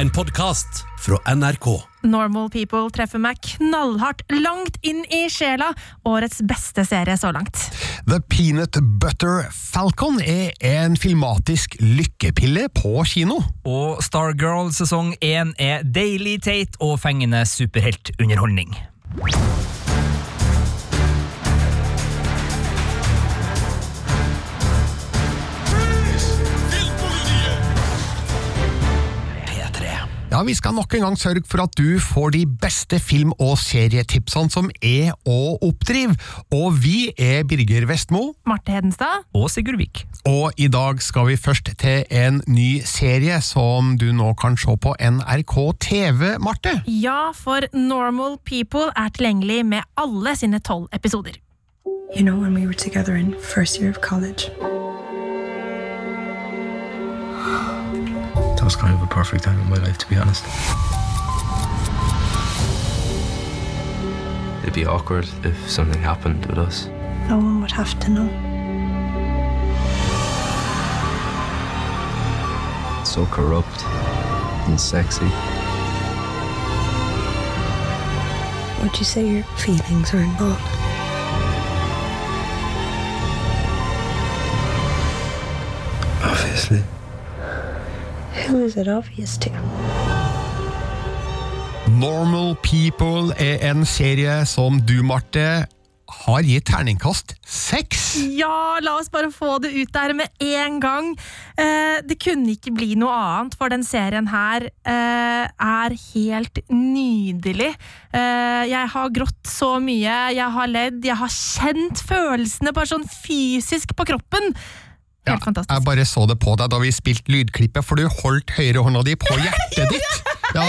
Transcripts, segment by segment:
En podkast fra NRK. Normal People treffer meg knallhardt langt inn i sjela. Årets beste serie så langt. The Peanut Butter Falcon er en filmatisk lykkepille på kino. Og Stargirl sesong 1 er deilig teit og fengende superheltunderholdning. Ja, Vi skal nok en gang sørge for at du får de beste film- og serietipsene som er å oppdrive. Og vi er Birger Vestmo, Marte Hedenstad. Og Sigurd Vik. og i dag skal vi først til en ny serie som du nå kan se på NRK TV, Marte. Ja, for Normal People er tilgjengelig med alle sine tolv episoder. You know, when we were together in first year of college, was kind of a perfect time in my life, to be honest. It'd be awkward if something happened with us. no one would have to know. So corrupt and sexy. Would you say your feelings are involved? Obviously. Who is it obvious to? Normal People er en serie som du, Marte, har gitt terningkast seks. Ja, la oss bare få det ut der med en gang. Eh, det kunne ikke bli noe annet, for den serien her eh, er helt nydelig. Eh, jeg har grått så mye, jeg har ledd, jeg har kjent følelsene bare sånn fysisk på kroppen. Helt Ja, fantastisk. Jeg bare så det på deg da vi spilte lydklippet, for du holdt høyrehånda di på hjertet ditt. Ja,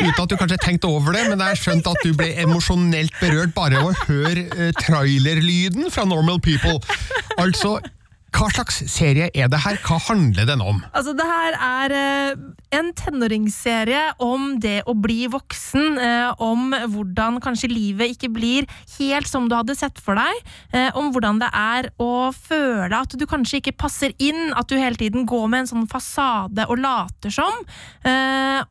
uten at du kanskje tenkte over det, men jeg skjønte at du ble emosjonelt berørt bare av å høre eh, trailerlyden fra Normal People. Altså, hva slags serie er det her? Hva handler den om? Altså, det her er eh, en tenåringsserie om det å bli voksen, eh, om hvordan kanskje livet ikke blir helt som du hadde sett for deg, eh, om hvordan det er å føle at du kanskje ikke passer inn, at du hele tiden går med en sånn fasade og later som,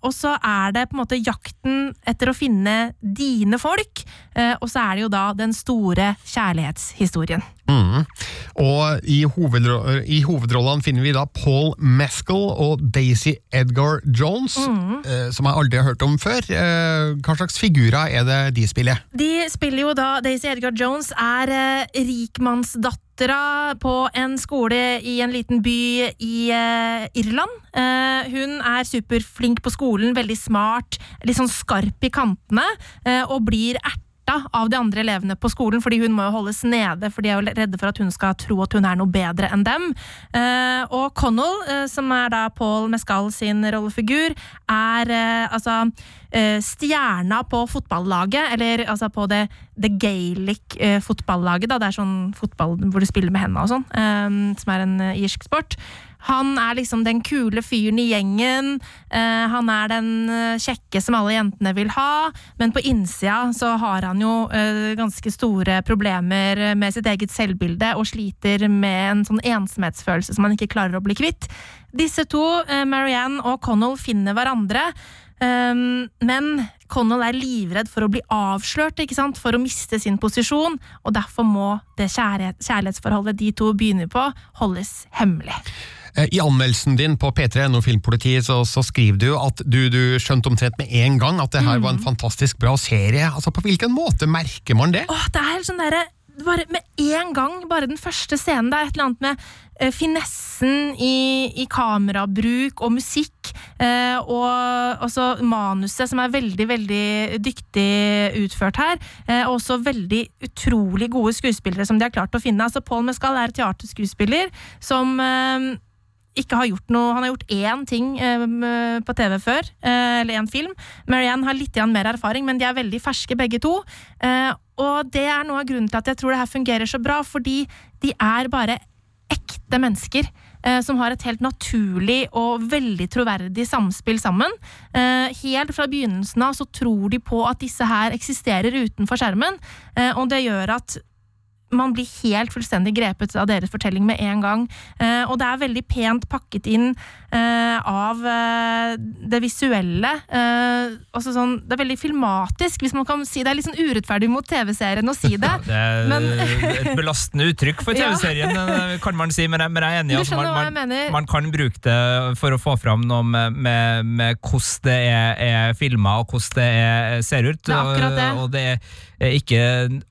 og så er det på en måte jakten etter å finne dine folk, og så er det jo da den store kjærlighetshistorien. Mm. Og i, hovedro i hovedrollene finner vi da Paul Mescal og Daisy Edgar Jones, eh, som jeg aldri har hørt om før. Eh, hva slags figurer er det de spiller? De spiller jo da Daisy Edgar Jones er eh, rikmannsdattera på en skole i en liten by i eh, Irland. Eh, hun er superflink på skolen, veldig smart, litt sånn skarp i kantene, eh, og blir erta av de andre elevene på skolen, fordi hun må jo holdes nede, for de er jo redde for at hun skal tro at hun er noe bedre enn dem. Eh, og Connell, eh, som er da Paul Mescal sin rollefigur, er eh, altså stjerna på fotballaget, eller altså på det, det Gaelic eh, fotballaget, da. Det er sånn fotball hvor du spiller med hendene og sånn, som er en irsk sport. Han er liksom den kule fyren i gjengen. eh, han er den eh, kjekke som alle jentene vil ha, men på innsida så har han jo eh, ganske store problemer med sitt eget selvbilde og sliter med en sånn ensomhetsfølelse som han ikke klarer å bli kvitt. Disse to, eh, Marianne og Connell, finner hverandre. Um, men Connell er livredd for å bli avslørt, ikke sant? for å miste sin posisjon, og derfor må det kjærlighetsforholdet de to begynner på, holdes hemmelig. Eh, I anmeldelsen din på P3NO Filmpolitiet så, så skriver du at du, du skjønte omtrent med en gang at det her var en fantastisk bra serie. Altså, På hvilken måte merker man det? Åh, det er helt sånn der, bare med en gang, bare den første scenen, det er et eller annet med eh, finessen i, i kamerabruk og musikk, eh, og også manuset som er veldig, veldig dyktig utført her, eh, og også veldig utrolig gode skuespillere som de har klart å finne. Altså, Paul Mescal er teaterskuespiller som ikke har gjort noe Han har gjort én ting eh, på TV før, eh, eller én film. Marianne har litt mer erfaring, men de er veldig ferske begge to. Eh, og det er noe av grunnen til at jeg tror det her fungerer så bra, fordi de er bare ekte mennesker. eh, Som har et helt naturlig og veldig troverdig samspill sammen. Eh, Helt fra begynnelsen av så tror de på at disse her eksisterer utenfor skjermen, eh, og det gjør at man blir helt fullstendig grepet av deres fortelling med en gang. Eh, og det er veldig pent pakket inn eh, av eh, det visuelle. Eh, altså sånn, det er veldig filmatisk, hvis man kan si det. er litt sånn urettferdig mot TV-serien å si det. Det er Men- et belastende uttrykk for TV-serien, ja. kan man si, men jeg, men jeg er enig. Altså, man, man, man kan bruke det for å få fram noe med, med, med hvordan det er, er filma og hvordan det er, ser ut. Det. Og, og det er ikke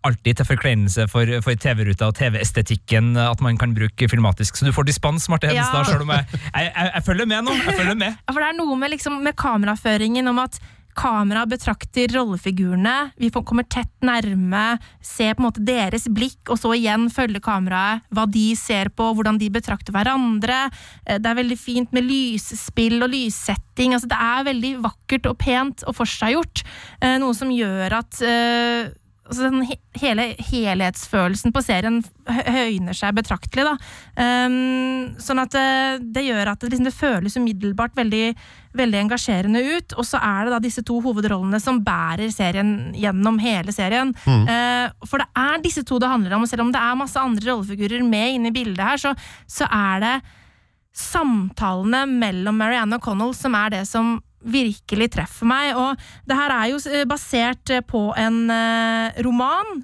alltid til forkleinelse for, for TV-ruta og TV-estetikken at man kan bruke filmatisk. Så du får dispens, Marte Hedenstad, Ja. selv om jeg, jeg, jeg, jeg følger med nå. Jeg følger med. Ja, for det er noe med, liksom, med kameraføringen om at kamera betrakter rollefigurene. Vi kommer tett nærme, ser på en måte deres blikk, og så igjen følger kameraet hva de ser på, hvordan de betrakter hverandre. Eh, Det er veldig fint med lysspill og lyssetting. Altså, det er veldig vakkert og pent og forseggjort. Eh, Noe som gjør at eh, altså den he hele helhetsfølelsen på serien høyner seg betraktelig. Da. Um, sånn at det, det gjør at det, liksom, det føles umiddelbart veldig, veldig engasjerende ut. Og så er det da disse to hovedrollene som bærer serien gjennom hele serien. Eh, for det er disse to det handler om, og selv om det er masse andre rollefigurer med inne i bildet her, så, så er det samtalene mellom Marianne og Connell som er det som virkelig treffer meg. Og det her er jo eh, basert eh, på en eh, roman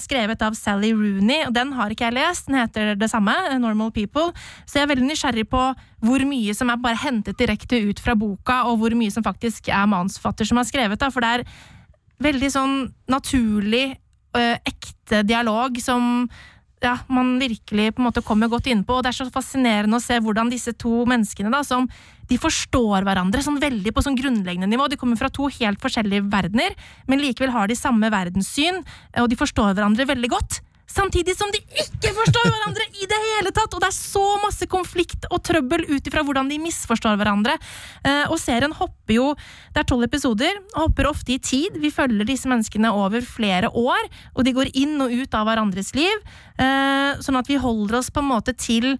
skrevet av Sally Rooney, og den har ikke jeg lest. Den heter det samme, Normal People. Så jeg er veldig nysgjerrig på hvor mye som er bare hentet direkte ut fra boka, og hvor mye som faktisk er manusforfatter som har skrevet da, For det er veldig sånn naturlig, ekte dialog som ja, man virkelig på en måte kommer godt innpå. Og det er så fascinerende å se hvordan disse to menneskene da, som de forstår hverandre sånn veldig på sånn grunnleggende nivå. De kommer fra to helt forskjellige verdener, men likevel har de samme verdenssyn, og de forstår hverandre veldig godt. Samtidig som de ikke forstår hverandre i det hele tatt! Og det er så masse konflikt og trøbbel ut ifra hvordan de misforstår hverandre. Eh, og serien hopper jo Det er tolv episoder, hopper ofte i tid. Vi følger disse menneskene over flere år, og de går inn og ut av hverandres liv. Eh, sånn at vi holder oss på en måte til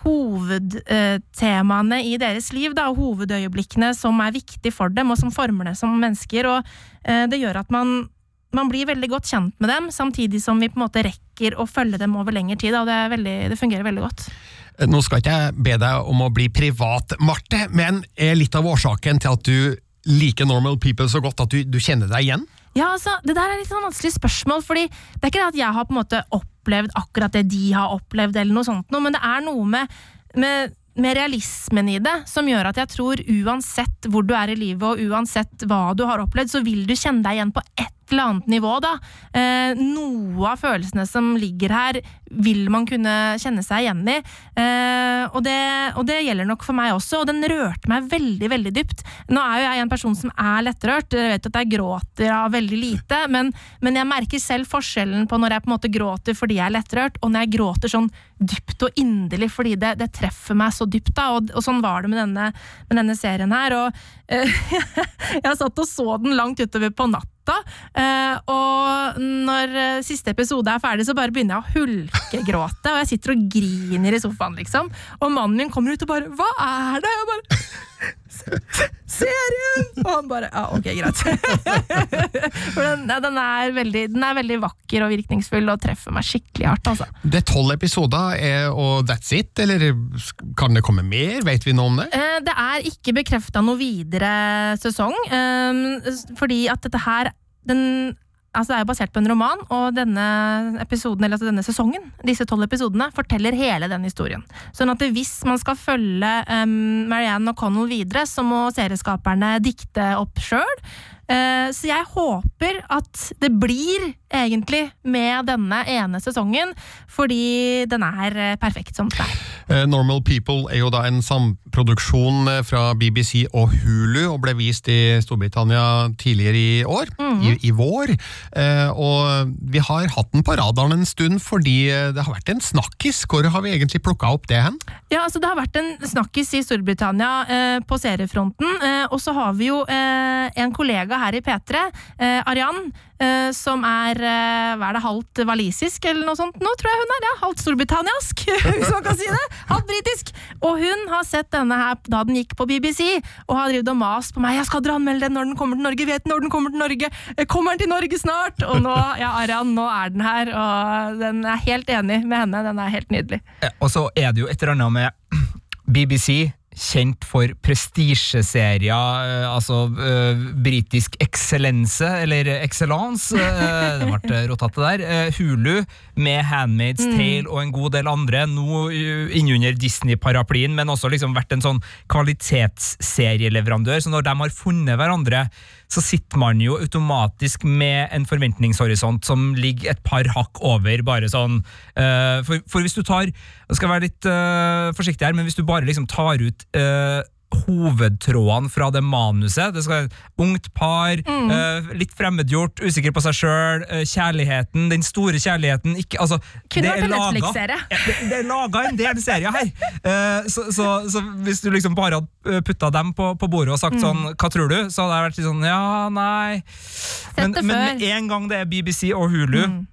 hovedtemaene i deres liv, da, hovedøyeblikkene som er viktige for dem, og som former dem som mennesker. Og eh, det gjør at man, man blir veldig godt kjent med dem, samtidig som vi på en måte rekker å følge dem over lengre tid. Og det, er veldig, det fungerer veldig godt. Nå skal ikke jeg be deg om å bli privat, Marte, men er litt av årsaken til at du liker Normal People så godt at du, du kjenner deg igjen? Ja, altså, Det der er litt sånn vanskelig spørsmål, fordi det er ikke det at jeg har på en måte opplevd akkurat det de har opplevd, eller noe sånt, men det er noe med, med, med realismen i det som gjør at jeg tror uansett hvor du er i livet, og uansett hva du har opplevd, så vil du kjenne deg igjen på et eller annet nivå. da. Eh, noe av følelsene som ligger her, vil man kunne kjenne seg igjen i. Eh, og, det, og det gjelder nok for meg også, og den rørte meg veldig veldig dypt. Nå er jo jeg en person som er lettrørt, jeg vet at jeg gråter av veldig lite, men, men jeg merker selv forskjellen på når jeg på en måte gråter fordi jeg er lettrørt, og når jeg gråter sånn dypt og inderlig fordi det, det treffer meg så dypt. da, Og, og sånn var det med denne, med denne serien her. og Jeg satt og så den langt utover på natta. eh, og når eh, siste episode er ferdig, så bare begynner jeg å hulkegråte. Og jeg sitter og griner i sofaen, liksom. Og mannen min kommer ut og bare 'Hva er det?' Jeg bare Serien! Og han bare Ja, ok, greit. For den, den, er veldig, den er veldig vakker og virkningsfull og treffer meg skikkelig hardt, altså. Det er tolv episoder, eh, og that's it, eller kan det komme mer? Vet vi noe om det? Eh, Det er ikke bekrefta noe videre sesong, eh, fordi at dette her den, altså Det er jo basert på en roman, og denne episoden, altså denne sesongen, disse tolv episodene, forteller hele den historien. Sånn at hvis man skal følge um, Marianne O'Connell videre, så må serieskaperne dikte opp sjøl. Så jeg håper at det blir egentlig med denne ene sesongen, fordi den er eh, perfekt som det er. Eh, Normal People er jo da en samproduksjon eh, fra BBC og Hulu, og ble vist i Storbritannia tidligere i år, i, i vår. Eh, Og vi har hatt den på radaren en stund fordi eh, det har vært en snakkis. Hvor har vi egentlig plukka opp det hen? Ja, altså Det har vært en snakkis i Storbritannia eh, på seriefronten. Eh, og så har vi jo eh, en kollega her i P3. Eh, Arian, eh, som er eh, hva er det, halvt walisisk eller noe sånt nå, tror jeg hun er. ja, Halvt storbritanniask, hvis man kan si det. Halvt britisk. Og hun har sett denne her da den gikk på BBC, og har drevet og mast på meg. 'Jeg skal dere anmelde den når den kommer til Norge', vet når den kommer til Norge', Eh, 'Kommer den til Norge snart?' Og nå, ja, Arian, nå er den her, og den er helt enig med henne. Den er helt nydelig. Eh, Og så er det jo et eller annet med BBC. Kjent for prestisjeserier, eh, altså uh, britisk eksellense, eller excellence. uh, det ble rotete der. uh, Hulu med Handmaid's Tale og en god del andre, nå innunder Disney-paraplyen, men også liksom vært en sånn kvalitetsserieleverandør. Så når de har funnet hverandre, så sitter man jo automatisk med en forventningshorisont som ligger et par hakk over, bare sånn eh, for, for hvis du tar Jeg skal være litt eh, forsiktig her, men hvis du bare liksom tar ut eh, hovedtrådene fra det manuset. Det skal være ungt par, eh, litt fremmedgjort, usikker på seg sjøl, kjærligheten, den store kjærligheten ikke, altså, Kunne det vært en Netflix-serie. ja, det, det er laga en del serier her. Uh, så, so, so, so, hvis du liksom bare hadde putta dem på, på bordet og sagt Mm. sånn Hva tror du? Så hadde jeg vært litt sånn Ja, nei. Men, men med en gang det er BBC og Hulu Mm.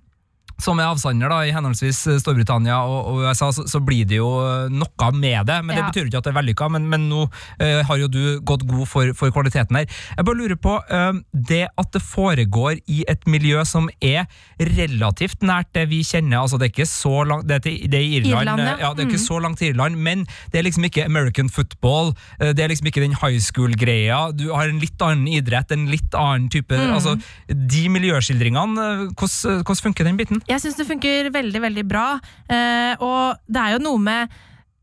Som er avsender da, i henholdsvis eh, Storbritannia og, og USA, så, så blir det jo eh, noe med det. Men Det betyr betyr ikke at det er vellykka, men, men nå eh, har jo du gått god for, for kvaliteten her. Jeg bare lurer på, eh, det at det foregår i et miljø som er relativt nært det vi kjenner, altså det er ikke så langt, det er, til, det er i Irland, Irland, ja. eh, ja, det er ikke Mm. så langt til Irland, men det er liksom ikke American football, det er liksom ikke den high school-greia, du har en litt annen idrett, en litt annen type, Mm. altså de miljøskildringene, hvordan, hvordan funker den biten? Jeg syns det funker veldig, veldig bra. Eh, og det er jo noe med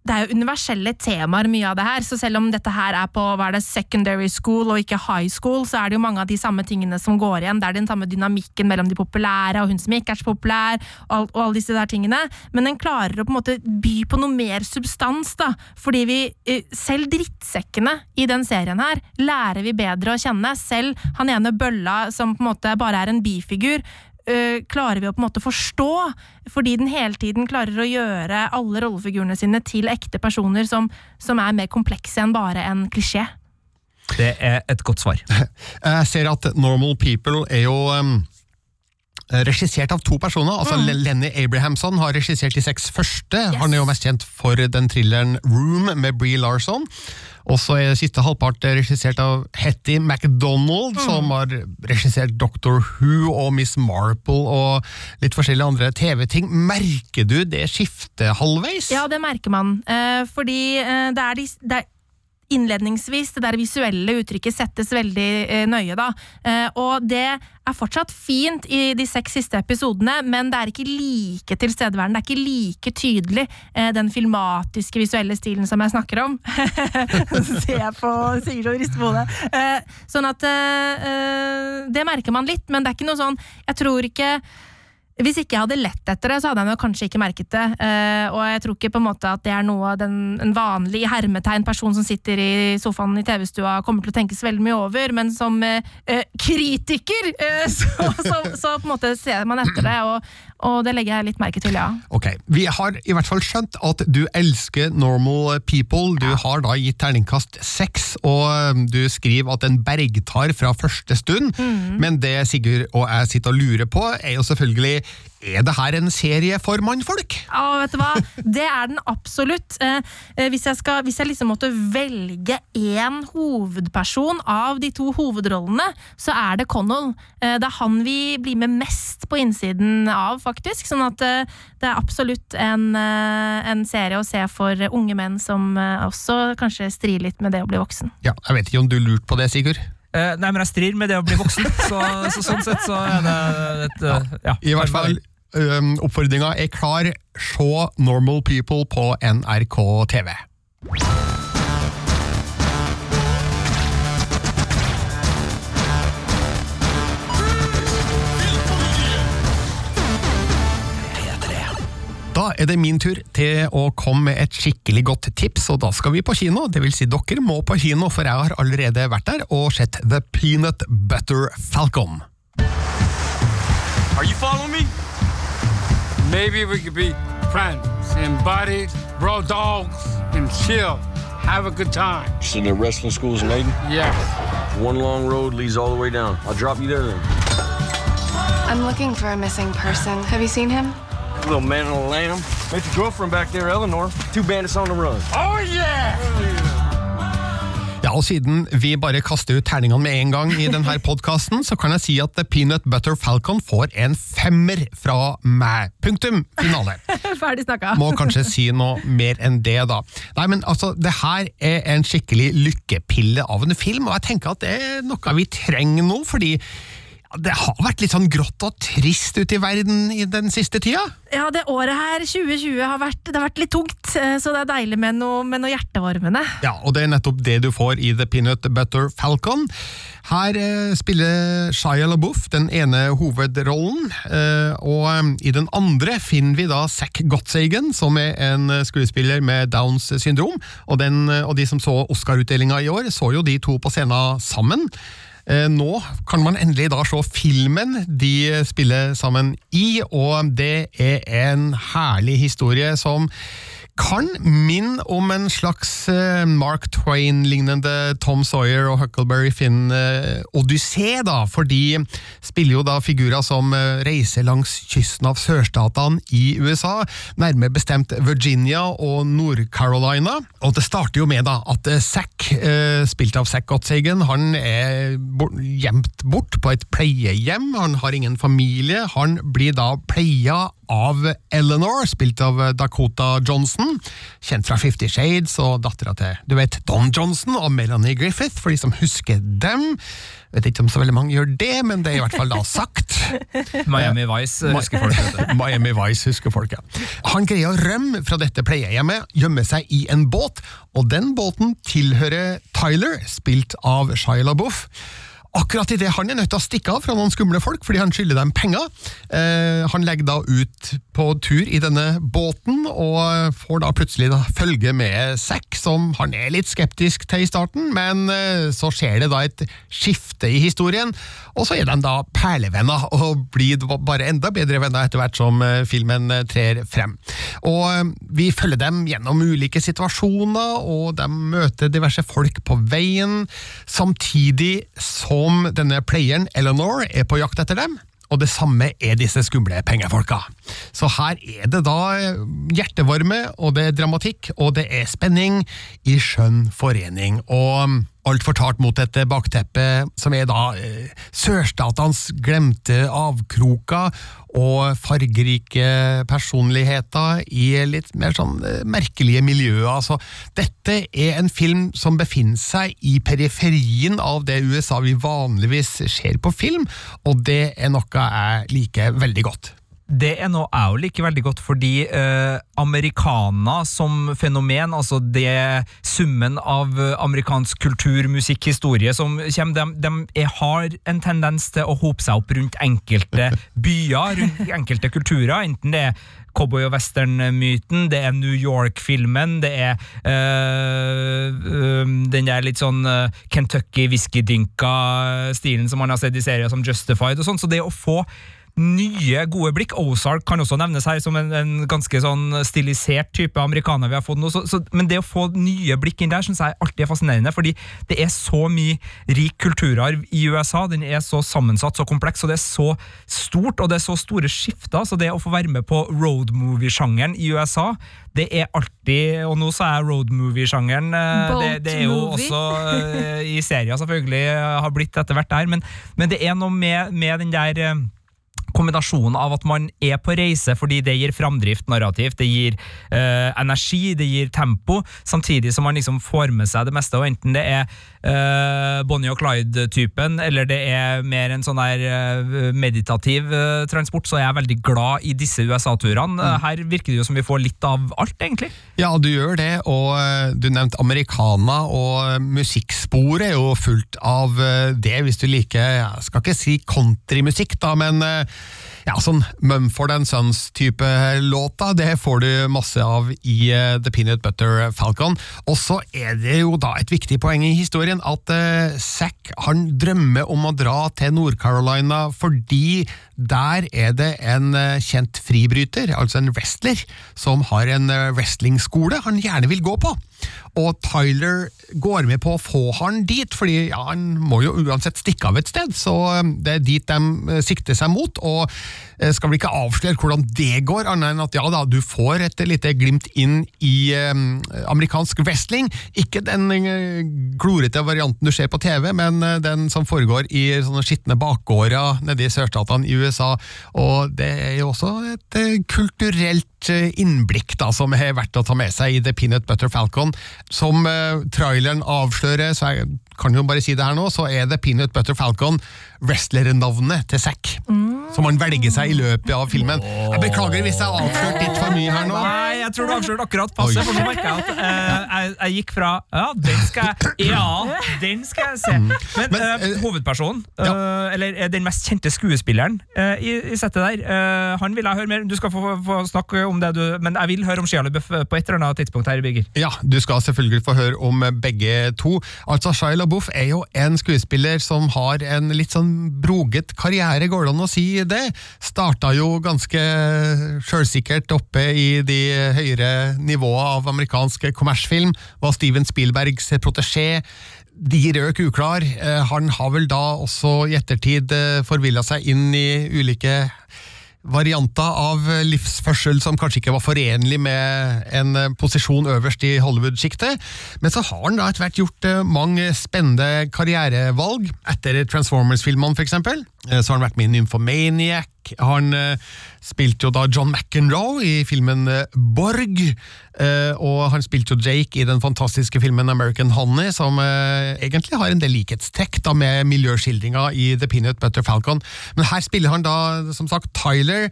det er jo universelle temaer, mye av det her. Så selv om dette her er på hva er det, secondary school og ikke high school, så er det jo mange av de samme tingene som går igjen. Det er den samme dynamikken mellom de populære og hun som ikke er så populær, og, og alle disse der tingene. Men den klarer å på en måte by på noe mer substans, da. Fordi vi, eh, selv drittsekkene i den serien her, lærer vi bedre å kjenne. Selv han ene bølla som på en måte bare er en bifigur, øh, klarer vi å på en måte forstå, fordi den hele tiden klarer å gjøre alle rollefigurene sine til ekte personer som, som er mer komplekse enn bare en klisjé. Det er et godt svar. Jeg ser at Normal People er jo um, regissert av to personer. Altså Mm. Lenny Abrahamson har regissert de seks første. Han er jo mest kjent for den thrilleren Room med Bree Larson. Og så er siste halvpart regissert av Hetty MacDonald, Mm. som har regissert Doctor Who og Miss Marple og litt forskjellige andre TV-ting. Merker du det skiftet halvveis? Ja, det merker man, eh, fordi eh, det er de det er Innledningsvis, det der visuelle uttrykket settes veldig eh, nøye, da. Eh, og det er fortsatt fint i de seks siste episodene, men det er ikke like tilstedeværende. Det er ikke like tydelig, eh, den filmatiske visuelle stilen som jeg snakker om. Ser jeg på Sigurd og rister på hodet. Eh, sånn at eh, eh, Det merker man litt, men det er ikke noe sånn Jeg tror ikke hvis ikke jeg hadde lett etter det, så hadde jeg kanskje ikke merket det. Eh, og jeg tror ikke på en måte at det er noe den, en vanlig hermetegn person som sitter i sofaen i TV-stua kommer til å tenke så veldig mye over, men som uh, kritiker så, så, så på en måte ser man etter det, og, og det legger jeg litt merke til, ja. Ok, Vi har i hvert fall skjønt at du elsker Normal People. Du har da gitt terningkast seks, og um, du skriver at den bergtar fra første stund. Men det Sigurd og jeg sitter og lurer på, er jo selvfølgelig er det her en serie for mannfolk? Ja, vet du hva? Det er den absolutt. Eh, eh, hvis, jeg skal, hvis jeg liksom måtte velge én hovedperson av de to hovedrollene, så er det Connell. Eh, det er han vi blir med mest på innsiden av, faktisk. Sånn at det er absolutt en, en serie å se for unge menn som også kanskje strir litt med det å bli voksen. Ja, Jeg vet ikke om du lurte på det, Sigurd? Eh, nei, men jeg strir med det å bli voksen, så, så sånn sett så er det et ja. ja. I hvert fall, oppfordringa er klar. Se Normal People på NRK TV. Da er det min tur til å komme med et skikkelig godt tips, og da skal vi på kino. Det vil si, dere må på kino, for jeg har allerede vært der og sett The Peanut Butter Falcon. Are you following me? Maybe we could be friends and buddies, bro dogs, and chill. have a good time. So the wrestling school's in Aiden? Yeah. One long road leads all the way down. I'll drop you there then. I'm looking for a missing person. Have you seen him? Little man on a lamb. Met your girlfriend back there, Eleanor. Two bandits on the run. Oh, yeah! Ja, og Siden vi bare kaster ut terningene med en gang i denne podkasten, så kan jeg si at The Peanut Butter Falcon får en femmer fra meg. Punktum finale. Ferdig snakka. Må kanskje si noe mer enn det, da. Nei, men altså, det her er en skikkelig lykkepille av en film, og jeg tenker at det er noe vi trenger nå, fordi det har vært litt sånn grått og trist ute i verden i den siste tida. Ja, det året her, 2020, har vært, det har vært litt tungt, eh, så det er deilig med noe, med noe hjertevarmende. Ja, og det er nettopp det du får i The Peanut Butter Falcon. Her eh, spiller Shia LaBeouf den ene hovedrollen, eh, og eh, i den andre finner vi da Zack Gottsagen, som er en skuespiller med Downs syndrom, og, den, eh, og de som så Oscar-utdelinga i år, så jo de to på scenen sammen. Eh, Nå kan man endelig da se filmen de spiller sammen i, og det er en herlig historie som kan minne om en slags eh, Mark Twain-lignende Tom Sawyer og Huckleberry Finn-odyssé, da, for de spiller jo da figurer som eh, reiser langs kysten av sørstatene i USA, nærmere bestemt Virginia og Nord-Carolina. Og det starter jo med da at eh, Zack, eh, spilt av Zack Gottsagen, han er gjemt bort på et pleiehjem, han har ingen familie, han blir da pleia av Eleanor, spilt av Dakota Johnson, kjent fra Fifty Shades og dattera til du vet, Don Johnson og Melanie Griffith, for de som husker dem. Vet ikke om så veldig mange gjør det, men det er i hvert fall da sagt. Miami Vice eh, husker folk. Miami Vice husker folk, ja. Han greier å rømme fra dette pleiehjemmet, gjemme seg i en båt, og den båten tilhører Tyler, spilt av Shia LaBeouf. Akkurat idet han er nødt til å stikke av fra noen skumle folk fordi han skylder dem penger. Eh, han legger da ut på tur i denne båten, og får da plutselig da følge med Zack, som han er litt skeptisk til i starten, men eh, så skjer det da et skifte i historien, og så er de da perlevenner, og blir bare enda bedre venner etter hvert som eh, filmen eh, trer frem. Og eh, vi følger dem gjennom ulike situasjoner, og de møter diverse folk på veien, samtidig som denne playeren Eleanor er på jakt etter dem. Og det samme er disse skumle pengefolka. Så her er det da hjertevarme, og det er dramatikk, og det er spenning i skjønn forening. Og alt fortalt mot dette bakteppet, som er da eh, sørstatenes glemte avkroker og fargerike personligheter i litt mer sånn eh, merkelige miljøer. Altså, dette er en film som befinner seg i periferien av det USA vi vanligvis ser på film, og det er noe jeg liker veldig godt. Det er noe jeg jo liker veldig godt, fordi eh, americana som fenomen, altså det summen av eh, amerikansk kultur, musikk, historie som kommer, de, de er, har en tendens til å hope seg opp rundt enkelte byer, rundt enkelte kulturer, enten det er cowboy- og western-myten, det er New York-filmen, det er øh, øh, den der litt sånn øh, Kentucky whisky-dynka-stilen som man har sett i serier som Justified og sånn, så det å få nye, gode blikk. Ozark kan også nevnes her som en, en ganske sånn stilisert type amerikaner vi har fått nå. Så, så, men det å få nye blikk inn der syns jeg alltid er fascinerende, fordi det er så mye rik kulturarv i USA. Den er så sammensatt, så kompleks, og det er så stort, og det er så store skifter. Så det å få være med på road movie-sjangeren i USA, det er alltid Og nå sa jeg road movie-sjangeren. eh, Det, det er jo også eh, i serier selvfølgelig eh, har blitt etter hvert der, men, men det er noe med, med den der kombinasjonen av at man er på reise fordi det gir framdrift narrativt, det gir eh, energi, det gir tempo, samtidig som man liksom får med seg det meste, og enten det er Bonnie og Clyde-typen, eller det er mer en sånn der eh, meditativ eh, transport, så jeg er veldig glad i disse USA-turene. Mm. Her virker det jo som vi får litt av alt, egentlig. Ja, du gjør det, og eh, du nevnte americana, og musikksporet er jo fullt av eh, det, hvis du liker, jeg skal ikke si countrymusikk da, men eh, ja, sånn Mumford and Sons-type låta, det får du masse av i uh, The Peanut Butter Falcon. Og så er det jo da et viktig poeng i historien at uh, Zack han drømmer om å dra til Nord-Carolina fordi der er det en uh, kjent fribryter, altså en wrestler, som har en wrestlingskole han gjerne vil gå på. Og Tyler går med på å få han dit, fordi ja, han må jo uansett stikke av et sted, så eh, det er dit de eh, sikter seg mot. og eh, skal vel ikke avsløre hvordan det går, annet enn at ja da, du får et lite glimt inn i eh, amerikansk wrestling. Ikke den eh, glorete varianten du ser på TV, men den som foregår i sånne skitne bakgårder nede i sørstatene i USA. Og det er jo også et kulturelt eh, innblikk da, som har vært å ta med seg i The Peanut Butter Falcon. Som eh, traileren avslører, så jeg kan jo bare si det her nå, så er det Peanut Butter Falcon wrestlernavnet til Zack. Som han velger seg i løpet av filmen. Jeg beklager hvis jeg har avslørt litt for mye her nå. Nei, jeg tror du avslørte akkurat passe. Oi. For nå merker jeg at uh, jeg, jeg gikk fra Ja, den skal jeg Ja, den skal jeg se. Men, Men, uh, hovedpersonen, hovedpersonen, ja. eller den mest kjente skuespilleren i, i settet der, han vil jeg høre mer Du skal få, få snakke om det, du Men jeg vil høre om Shia LaBeouf på et eller annet tidspunkt her, Birger. Ja, du skal selvfølgelig få høre om begge to. Altså, Shia LaBeouf er jo en skuespiller som har en litt sånn broget karriere, går det an å si det? Starta jo ganske sjølsikkert oppe i de høyere nivåene av amerikansk kommersfilm, var Steven Spielbergs protesjé. De røk uklar. Eh, Han har vel da også i ettertid eh, forvilla seg inn i ulike varianter av livsførsel som kanskje ikke var forenlig med en eh, posisjon øverst i Hollywood-sjiktet. Men så har han da etter hvert gjort eh, mange spennende karrierevalg. Etter Transformers-filmene. Eh, Så har han vært med i Nymphomaniac. Han eh, spilte jo da John McEnroe i filmen eh, Borg. eh, Og han spilte jo Jake i den fantastiske filmen American Honey, som eh, egentlig har en del likhetstrekk med miljøskildringa i The Peanut Butter Falcon. Men her spiller han da, som sagt, Tyler.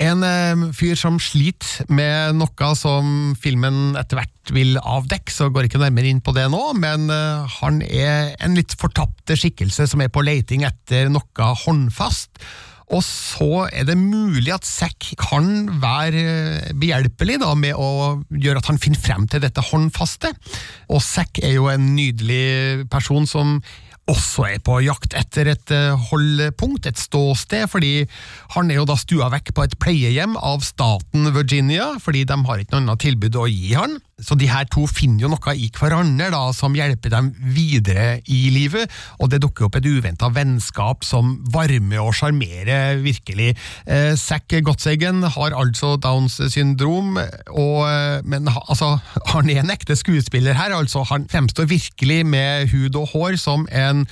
En eh, fyr som sliter med noe som filmen etter hvert vil avdekke, så går ikke nærmere inn på det nå, men eh, han er en litt fortapte skikkelse som er på leiting etter noe håndfast. Og så er det mulig at Zack kan være eh, behjelpelig da, med å gjøre at han finner frem til dette håndfaste. Og Zack er jo en nydelig person som også er på jakt etter et eh, holdpunkt, et ståsted, fordi han er jo da stua vekk på et pleiehjem av staten Virginia, fordi de har ikke noe annet tilbud å gi han. Så de her to finner jo noe i hverandre da, som hjelper dem videre i livet, og det dukker opp et uventa vennskap som varmer og sjarmerer virkelig. Eh, Zack Gottsagen har altså Downs syndrom, og, eh, men altså, han er en ekte skuespiller her. altså Han fremstår virkelig med hud og hår som en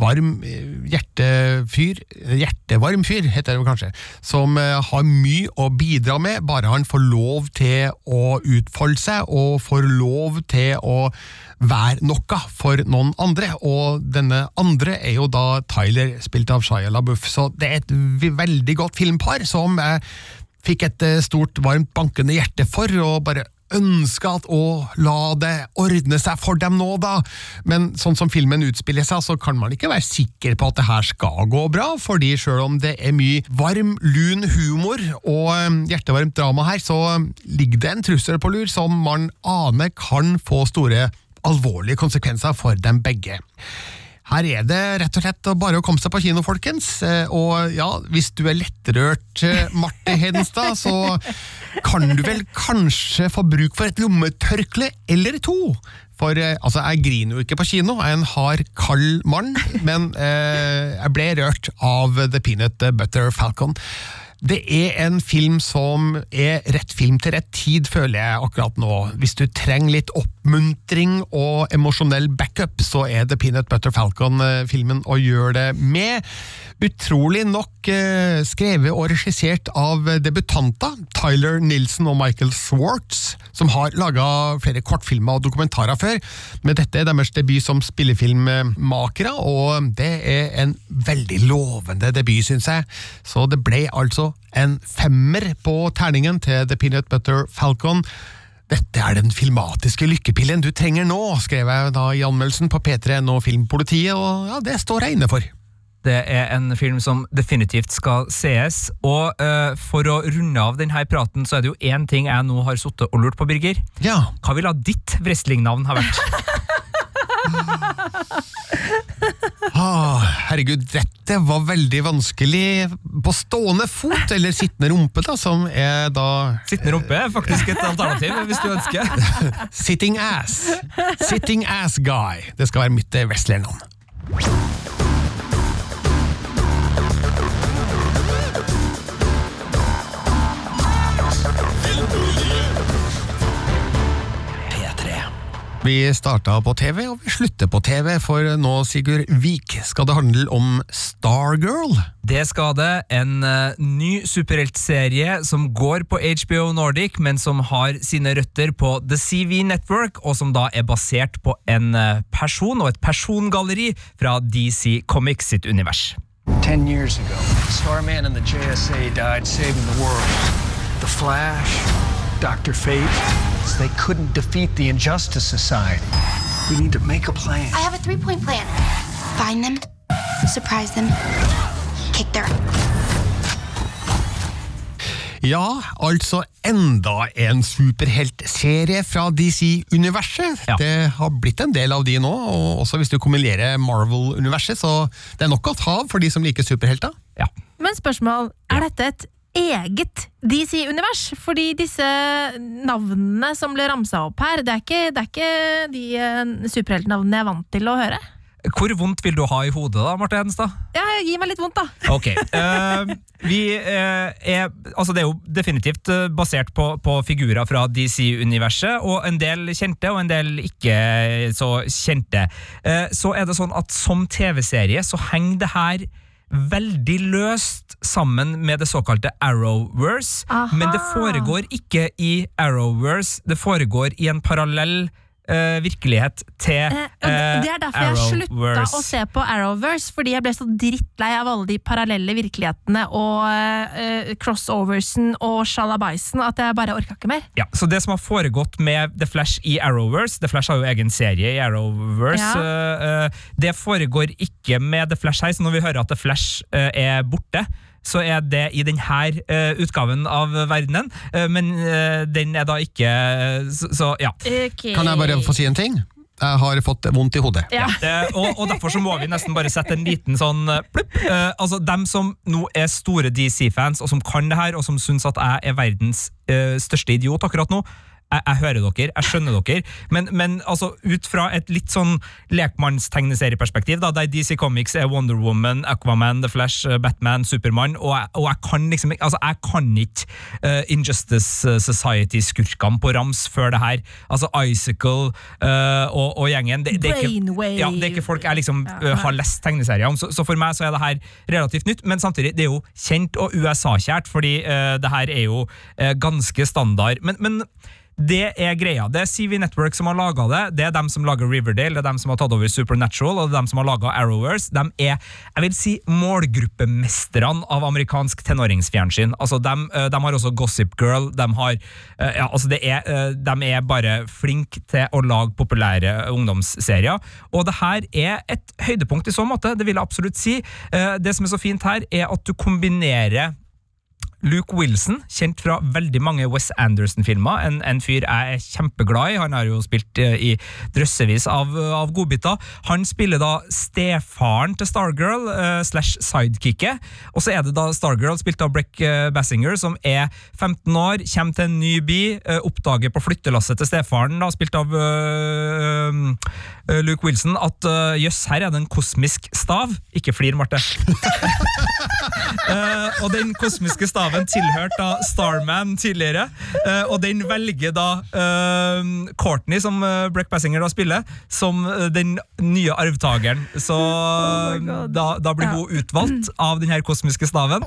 varm eh, hjertefyr, hjertevarm fyr, heter det kanskje, som eh, har mye å bidra med, bare han får lov til å utfolde seg, og får lov til å være noe for noen andre, og denne andre er jo da Tyler, spilt av Shia LaBeouf, så det er et veldig godt filmpar som jeg fikk et eh, stort, varmt, bankende hjerte for, og bare ønska at å, la det ordne seg for dem nå, da. Men sånn som filmen utspiller seg, så kan man ikke være sikker på at det her skal gå bra, fordi sjøl om det er mye varm, lun humor og eh, hjertevarmt drama her, så ligger det en trussel på lur som man aner kan få store, alvorlige konsekvenser for dem begge. Her er det rett og slett bare å komme seg på kino, folkens. Eh, Og ja, hvis du er lettrørt, eh, Marte Hedenstad, så kan du vel kanskje få bruk for et lommetørkle eller to. For eh, altså, jeg griner jo ikke på kino, jeg er en hard, kald mann, men eh, jeg ble rørt av The Peanut Butter Falcon. Det er en film som er rett film til rett tid, føler jeg akkurat nå. Hvis du trenger litt oppmuntring og emosjonell backup, så er The Peanut Butter Falcon-filmen å gjøre det med. Utrolig nok eh, skrevet og regissert av debutanter, Tyler Nilsen og Michael Swartz, som har laga flere kortfilmer og dokumentarer før. Men dette er deres debut som spillefilmmakere, og det er en veldig lovende debut, syns jeg. Så det ble altså en femmer på terningen til The Peanut Butter Falcon. Dette er den filmatiske lykkepillen du trenger nå, skrev jeg da i anmeldelsen på P3NO Filmpolitiet, og ja, det står jeg inne for. Det er en film som definitivt skal sees. Og uh, for å runde av denne praten, så er det jo én ting jeg nå har sittet og lurt på, Birger. Ja, Hva ville ditt wrestlingnavn ha vært? ah, herregud, dette var veldig vanskelig på stående fot, eller sittende rumpe, da, som er da Sittende rumpe er faktisk et alternativ, hvis du ønsker. Sitting ass. Sitting ass guy. Det skal være mitt eh, wrestlernavn. Vi starta på TV, og vi slutter på TV, for nå, Sigurd Vik, skal det handle om Stargirl. Det skal det. En uh, ny superheltserie som går på HBO Nordic, men som har sine røtter på The CV Network, og som da er basert på en eh, person og et persongalleri fra DC Comics sitt univers. Ten years ago, Starman and the JSA died saving the world. The Flash, Dr. Fate, they couldn't defeat the Injustice Society. We need to make a plan. I have a three point plan find them, surprise them, kick their Ja, altså enda en superheltserie fra DC-universet. Ja. Det har blitt en del av de nå, og også hvis du kombinerer Marvel-universet, så det er nok å ta av for de som liker superhelter. Ja. Men spørsmål, er dette et eget DC-univers? Fordi disse navnene som ble ramsa opp her, det er ikke, det er ikke de eh, superheltnavnene jeg er vant til å høre. Hvor vondt vil du ha i hodet, da, Marte Hedenstad? Ja, gi meg litt vondt, da. Ok. Uh, vi uh, er Altså, det er jo definitivt basert på, på figurer fra DC-universet, og en del kjente, og en del ikke så kjente. Uh, så er det sånn at som TV-serie så henger det her veldig løst sammen med det såkalte Arrowverse, Aha. men det foregår ikke i Arrowverse, det foregår i en parallell eh, virkelighet til uh, det- er derfor jeg slutta å se på Arrowverse, fordi jeg ble så drittlei av alle de parallelle virkelighetene og uh, crossoversen og shalabaisen at jeg bare orka ikke mer. Ja, så det som har foregått med The Flash i Arrowverse The Flash har jo egen serie i Arrowverse. Ja. det foregår ikke med The Flash her, så når vi hører at The Flash er borte, så er det i denne uh, utgaven av verdenen, eh, men eh, den er da ikke eh, Så, så ja. Kan jeg bare få si en ting? Jeg har fått vondt i hodet. Ja. Eh, og, og derfor så må vi nesten bare sette en liten sånn eh, plupp. Eh, altså Dem som nå er store DC-fans, og som kan det her, og som syns at jeg er verdens eh, største idiot akkurat nå. Jeg, jeg hører dere, jeg skjønner dere, men, men altså, ut fra et litt sånn lekmannstegneserieperspektiv, da, der DC Comics er Wonder Woman, Aquaman, The Flash, eh, Batman, Supermann, og, og jeg kan liksom altså, Jeg kan ikke uh, Injustice Society-skurkene på rams før det her. Altså Icicle uh, og, og gjengen. Det, det, er ikke, ja, det er ikke folk jeg liksom uh, har lest tegneserier om, så, så for meg så er det her relativt nytt, men samtidig, det er jo kjent og USA-kjært, fordi eh, det her er jo eh, ganske standard. Men, men det er greia. Det er CV Network som har laga det. Det er dem som lager Riverdale, det er dem som har tatt over Supernatural, og det er dem som har laga Arrowverse. De er jeg vil si, målgruppemesterne av amerikansk tenåringsfjernsyn. Altså, de, eh, de har også Gossip Girl. De, har, eh, ja, altså er, eh, de er bare flinke til å lage populære ungdomsserier. Og det her er et høydepunkt i så måte, det vil jeg absolutt si. Det som er så fint her, er at du kombinerer Luke Wilson, kjent fra veldig mange Wes Anderson-filmer. En, en fyr jeg er kjempeglad i. Han har jo spilt eh, i drøssevis av, av godbiter. Han spiller da stefaren til Stargirl, uh, slash sidekicket. Og så er det da Stargirl, spilt av Breck eh, Bassinger, som er 15 år, kommer til en ny by, uh, oppdager på flyttelasset til stefaren, da, spilt av uh, eh, Luke Wilson, at eh, jøss, her er det en kosmisk stav. Ikke flir, Marte. Eh, og den kosmiske staven tilhørte da Starman tidligere, eh, og den velger da eh, Courtney, som uh, Breck Bassinger da spiller, som eh, den nye arvtakeren. Så da, da blir hun utvalgt av den her kosmiske staven,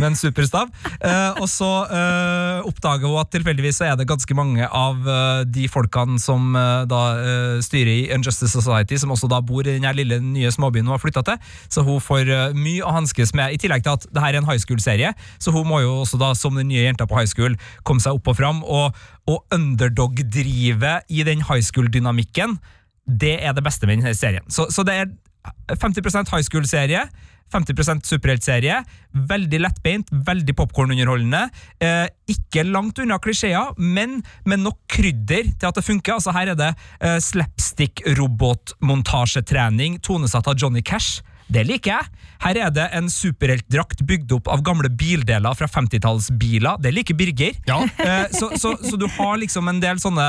med en superstav. Eh, og så eh, oppdager hun at tilfeldigvis så er det ganske mange av eh, de folkene som eh, da eh, styrer i Unjustice Society, som også da bor i den her lille nye småbyen hun har flytta til. Så hun får eh, mye å hanskes med, i tillegg til at det her er en high school-serie. Så hun må jo også da, som den nye jenta på high school, komme seg opp og fram. Og, og underdog-drive i den high school-dynamikken, det er det beste med denne serien. Så, så det er 50 high school-serie. 50 superheltserie. Veldig lettbeint, veldig popkornunderholdende. Eh, ikke langt unna klisjeer, men med nok krydder til at det funker. Altså Her er det eh, slapstick-robotmontasjetrening tonesatt av Johnny Cash. Det liker jeg. Her er det en superheltdrakt bygd opp av gamle bildeler fra 50-tallsbiler. Det liker Birger. Ja. så, så, så du har liksom en del sånne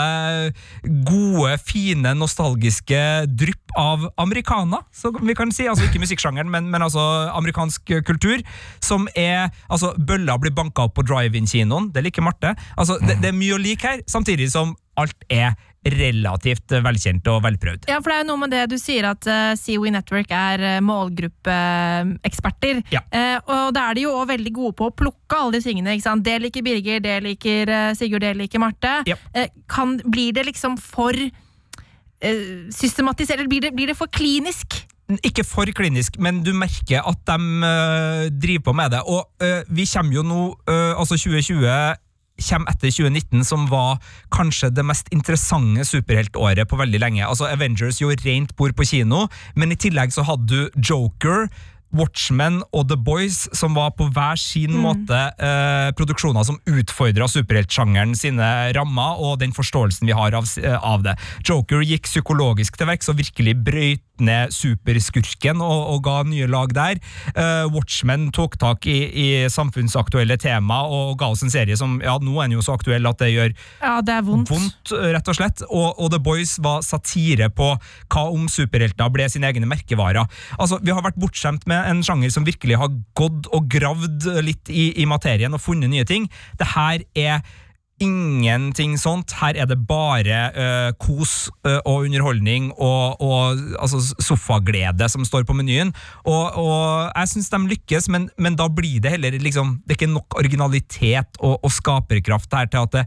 gode, fine, nostalgiske drypp av americana, som vi kan si. Altså ikke musikksjangeren, men, men altså amerikansk kultur. Som er Altså, bøller blir banka opp på drive-in-kinoen. Det liker Marte. Altså, det, det er mye å like her, samtidig som alt er relativt velkjent og velprøvd. Ja, for det er jo noe med det du sier at uh, Seawe Network er uh, målgruppeeksperter. Ja. Uh, og da er de jo også veldig gode på å plukke alle de tingene. ikke sant? Det liker Birger, det liker eh, Sigurd, det liker Marte. Ja. Eh, kan, blir det liksom for eh, systematisert, eller blir det, blir det for klinisk? Ikke for klinisk, men du merker at de uh, driver på med det. Og uh, vi kommer jo nå, uh, altså 2020 kommer etter 2019, som var kanskje det mest interessante superheltåret på veldig lenge. Altså Avengers gjorde rent bord på kino, men i tillegg så hadde du Joker, Watchmen og The Boys, som var på hver sin måte eh, produksjoner som utfordra superheltsjangeren sine rammer og den forståelsen vi har av, eh, av det. Joker gikk psykologisk til verks og virkelig brøyt ned superskurken og, og ga nye lag der. Eh, Watchmen tok tak i, i samfunnsaktuelle tema og ga oss en serie som ja, nå er den jo så aktuell at det gjør Ja, det vondt. vondt, rett og slett. Og, og The Boys var satire på hva om superhelter ble sine egne merkevarer. Altså, Vi har vært bortskjemt med en sjanger som virkelig har gått og gravd litt i, i materien og funnet nye ting. Det her er ingenting sånt. Her er det bare uh, kos uh, og underholdning og, og altså, sofaglede som står på menyen. Og, og jeg syns de lykkes, men, men da blir det heller liksom Det er ikke nok originalitet og, og skaperkraft her til at det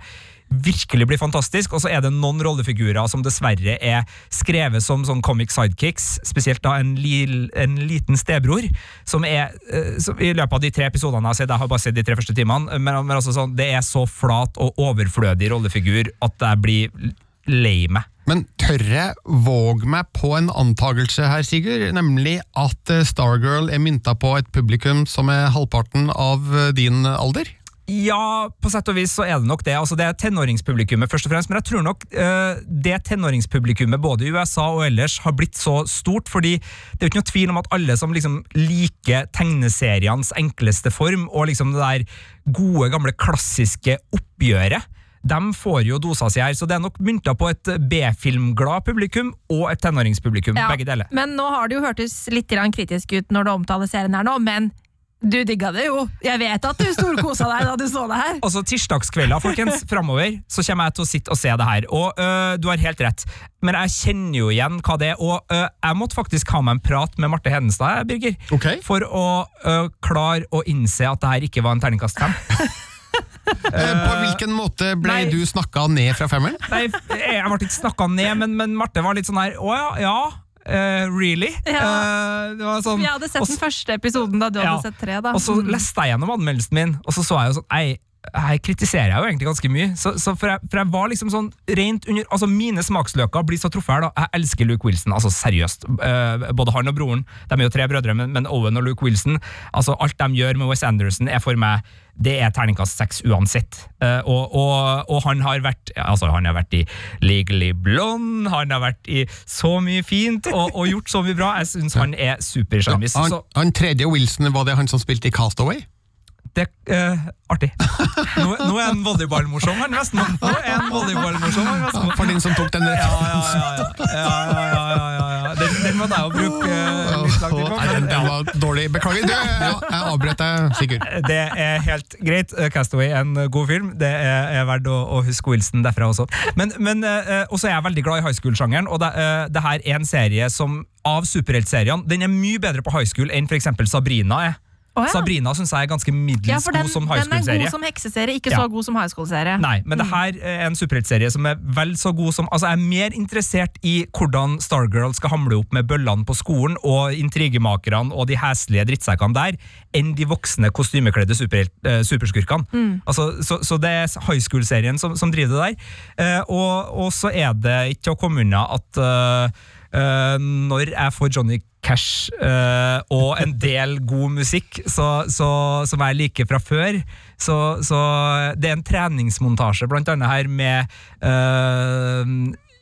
virkelig blir fantastisk, og så er det noen rollefigurer som dessverre er skrevet som sånn comic sidekicks, spesielt da en, li, en liten stebror, som er eh, som I løpet av de tre episodene jeg har sett, jeg har bare sett de tre første timene, men, men altså sånn, det er så flat og overflødig rollefigur at jeg blir lei meg. Men tør jeg våge meg på en antakelse her, Sigurd? Nemlig at eh, Stargirl er mynta på et publikum som er halvparten av eh, din alder? Ja, på sett og vis så er det nok det. Altså, det er tenåringspublikummet, først og fremst. Men jeg tror nok uh, det tenåringspublikummet både i USA og ellers har blitt så stort, fordi det er jo ikke noe tvil om at alle som liksom liker tegneserienes enkleste form, og liksom det der gode, gamle, klassiske oppgjøret, de får jo dosa si her, så det er nok mynta på et B-filmglad publikum og et tenåringspublikum, Ja, begge deler. Men nå har det jo hørtes litt kritisk ut når du omtaler serien her nå, men du digga det jo. Jeg vet at du storkosa deg da du så det her. Altså Tirsdagskvelder, folkens, framover, så kommer jeg til å sitte og se det her. Og øh, du har helt rett, men jeg kjenner jo igjen hva det er. Og øh, jeg måtte faktisk ha meg en prat med Marte Hedenstad, Birger, Ok. for å øh, klare å innse at det her ikke var en terningkast fem. Eh, På hvilken måte ble nei. du snakka ned fra femmeren? Nei, jeg ble ikke snakka ned, men, men Marte var litt sånn her Å ja, ja. Eh, really? Ja. Uh, det var sånn, Jeg hadde sett også, den første episoden da du hadde sett tre. da. Og så Mm. leste jeg gjennom anmeldelsen min, og så så jeg jo sånn Ei, her kritiserer jeg jo egentlig ganske mye. Så, så for, jeg, for jeg var liksom sånn rent under Altså, mine smaksløker blir så truffet her, da. Jeg elsker Luke Wilson, altså seriøst. Eh, både han og broren. De er jo tre brødre, men, men Owen og Luke Wilson Altså, alt de gjør med Wes Anderson, er for meg det er terningkast seks uansett. Eh, og, og, og han har vært Altså, han har vært i Legally Blonde, han har vært i så mye fint, og, og gjort så mye bra. Jeg syns han er supersjarmis. Han, han tredje Wilson, var det han som spilte i Castaway? Det er artig. Nå, nå er en volleyballmorsom, han Vestmo. Nå er en volleyballmorsom, han Ja, For den som tok den referansen. ja. ja, ja, ja, ja, ja. Den, den måtte jeg jo bruke uh, litt lang tid på. Den, den var dårlig. Beklager. Du, jeg, jeg avbrøt deg, Sigurd. Det er helt greit. Eh, Castaway er en god film. Det er, er verdt å, å huske Wilson derfra også. Men, men uh, også er jeg veldig glad i high school-sjangeren, og det, uh, det her er en serie som av superheltseriene Den er mye bedre på high school enn f.eks. Sabrina er. Å, ja. Sabrina syns jeg er ganske middels Ja, god som high den er school-serie. god som hekseserie, ikke Ja. så god som high school-serie. Nei, men det her er en superheltserie som er vel så god som Altså, jeg er mer interessert i hvordan Stargirl skal hamle opp med bøllene på skolen og intrigemakerne og de heslige drittsekkene der, enn de voksne kostymekledde super, eh, superskurkene. Altså, så, så det er high school-serien som, som driver det der. Eh, og, og så er det ikke til å komme unna at eh, eh, når jeg får Johnny Cash uh, og en del god musikk så, så, som jeg liker fra før. Så, så det er en treningsmontasje blant annet her med eh,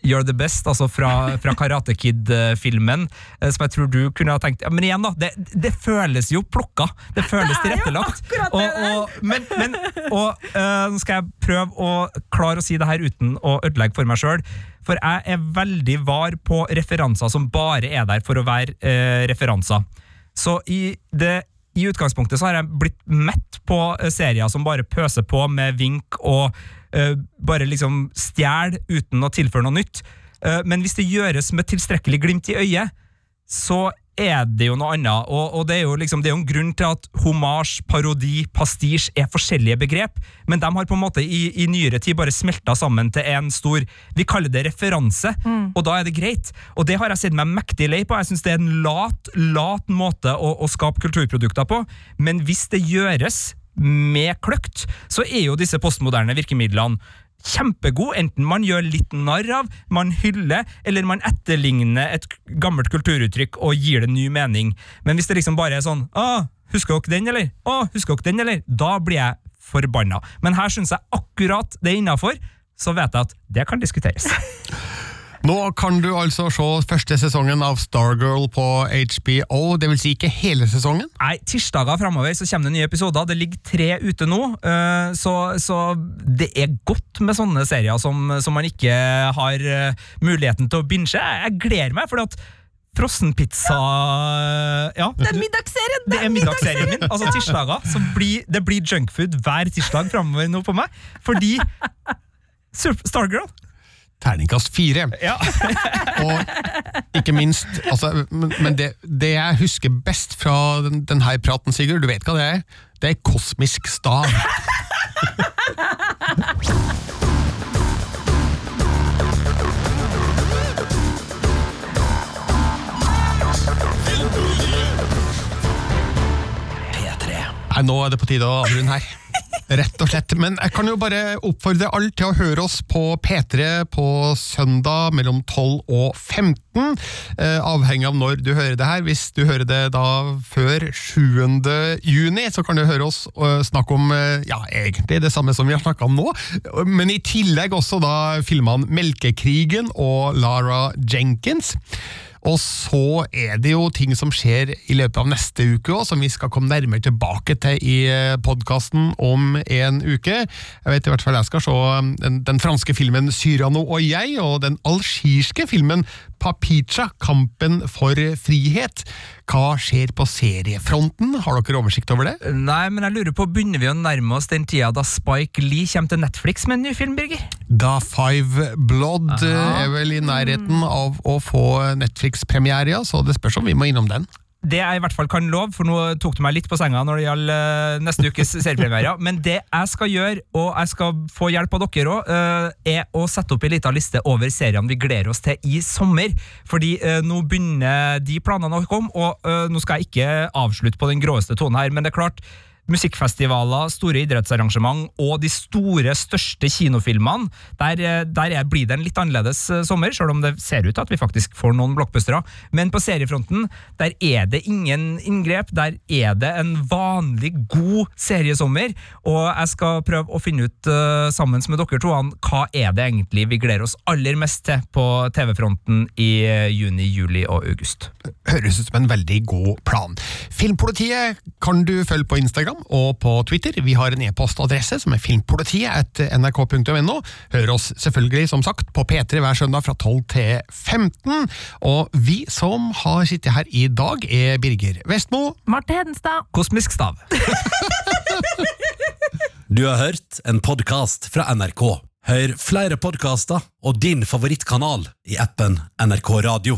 You're the Best, altså fra, fra Karate Kid-filmen, eh, som jeg tror du kunne ha tenkt ja, Men igjen, da. Det, det føles jo plukka. Det føles tilrettelagt. Og, og, men, men, og eh, nå skal jeg prøve å klare å si det her uten å ødelegge for meg sjøl. For jeg er veldig var på referanser som bare er der for å være eh, referanser. Så i, det, i utgangspunktet så har jeg blitt mett på serier som bare pøser på med vink og bare liksom stjele uten å tilføre noe nytt. Eh, men hvis det gjøres med tilstrekkelig glimt i øyet, så er det jo noe annet. Og, og det, er liksom, det er jo en grunn til at homasj, parodi, pastisj er forskjellige begrep, men de har på en måte i, i nyere tid bare smelta sammen til en stor Vi kaller det referanse, og da er det greit. Og det har jeg sett meg mektig lei på. Jeg syns det er en lat, lat måte å, å skape kulturprodukter på, men hvis det gjøres med kløkt, så er jo disse postmoderne virkemidlene kjempegod, enten man gjør litt narr av, man hyller, eller man etterligner et gammelt kulturuttrykk og gir det ny mening. Men hvis det liksom bare er sånn ah, 'Husker dere den, eller?' Å, husker dere den, eller?' Da blir jeg forbanna. Men her syns jeg akkurat det er innafor, så vet jeg at det kan diskuteres. Nå kan du altså se første sesongen av Stargirl på HBO, det vil si ikke hele sesongen? Nei, tirsdager framover så kommer det nye episoder. Det ligger tre ute nå, eh, så, så det er godt med sånne serier som, som man ikke har eh, muligheten til å binge. Jeg, gleder meg, fordi at Frossenpizza Ja. Det er middagsserien! Det er middagsserien min. Altså tirsdager. Så blir, det blir junkfood hver tirsdag framover nå på meg. Fordi Stargirl Terningkast fire. Ja. Og ikke minst altså, Men, men det, det jeg husker best fra den, denne praten, Sigurd, du vet hva det er? Det er kosmisk stav. Nei, nå er det på tide å avrunde her. Rett og slett. Men jeg kan jo bare oppfordre alle til å høre oss på P3 på søndag mellom 12 og 15. Eh, avhengig av når du hører det her. Hvis du hører det da før 7. juni, så kan du høre oss eh, snakke om eh, ja, egentlig det samme som vi har snakka om nå. Men i tillegg også da filmene Melkekrigen og Lara Jenkins. Og så er det jo ting som skjer i løpet av neste uke òg, som vi skal komme nærmere tilbake til i podkasten om en uke. Jeg vet i hvert fall jeg skal se den, den franske filmen 'Cyrano og jeg', og den algirske filmen 'Papicha kampen for frihet'. Hva skjer på seriefronten? Har dere oversikt over det? Nei, men jeg lurer på, begynner vi å nærme oss den tida da Spike Lee kommer til Netflix med en ny film, Birger? Da Five Blood Aha. eh, er vel i nærheten av å få Netflix-premiere, ja, så det spørs om vi må innom den. Det jeg i hvert fall kan love, for nå tok du meg litt på senga når det gjaldt eh, neste ukes seriepremiere, men det jeg skal gjøre, og jeg skal få hjelp av dere òg, er å sette opp ei lita liste over seriene vi gleder oss til i sommer. Fordi eh, nå begynner de planene å komme, og eh, nå skal jeg ikke avslutte på den gråeste tonen her, men det er klart musikkfestivaler, store idrettsarrangement og de store, største kinofilmene. Der, eh, der er, blir det en litt annerledes eh, sommer, selv om det ser ut til at vi faktisk får noen blockbustere. Men på seriefronten, der er det ingen inngrep. Der er det en vanlig, god seriesommer. Og jeg skal prøve å finne ut uh, sammen med dere to hva er det egentlig vi gleder oss aller mest til på TV-fronten i juni, juli og august. Høres ut som en veldig god plan. Filmpolitiet kan du følge på Instagram og på Twitter. Vi har en e-postadresse som er filmpolitiet nrk.no. Hør oss selvfølgelig, som sagt, på P3 hver søndag fra 12 til 15. Og vi som har sittet her i dag, er Birger Vestmo. Marte Hedenstad. Kosmisk stav. Du har hørt en podkast fra NRK. Hør flere podkaster og din favorittkanal i appen NRK Radio.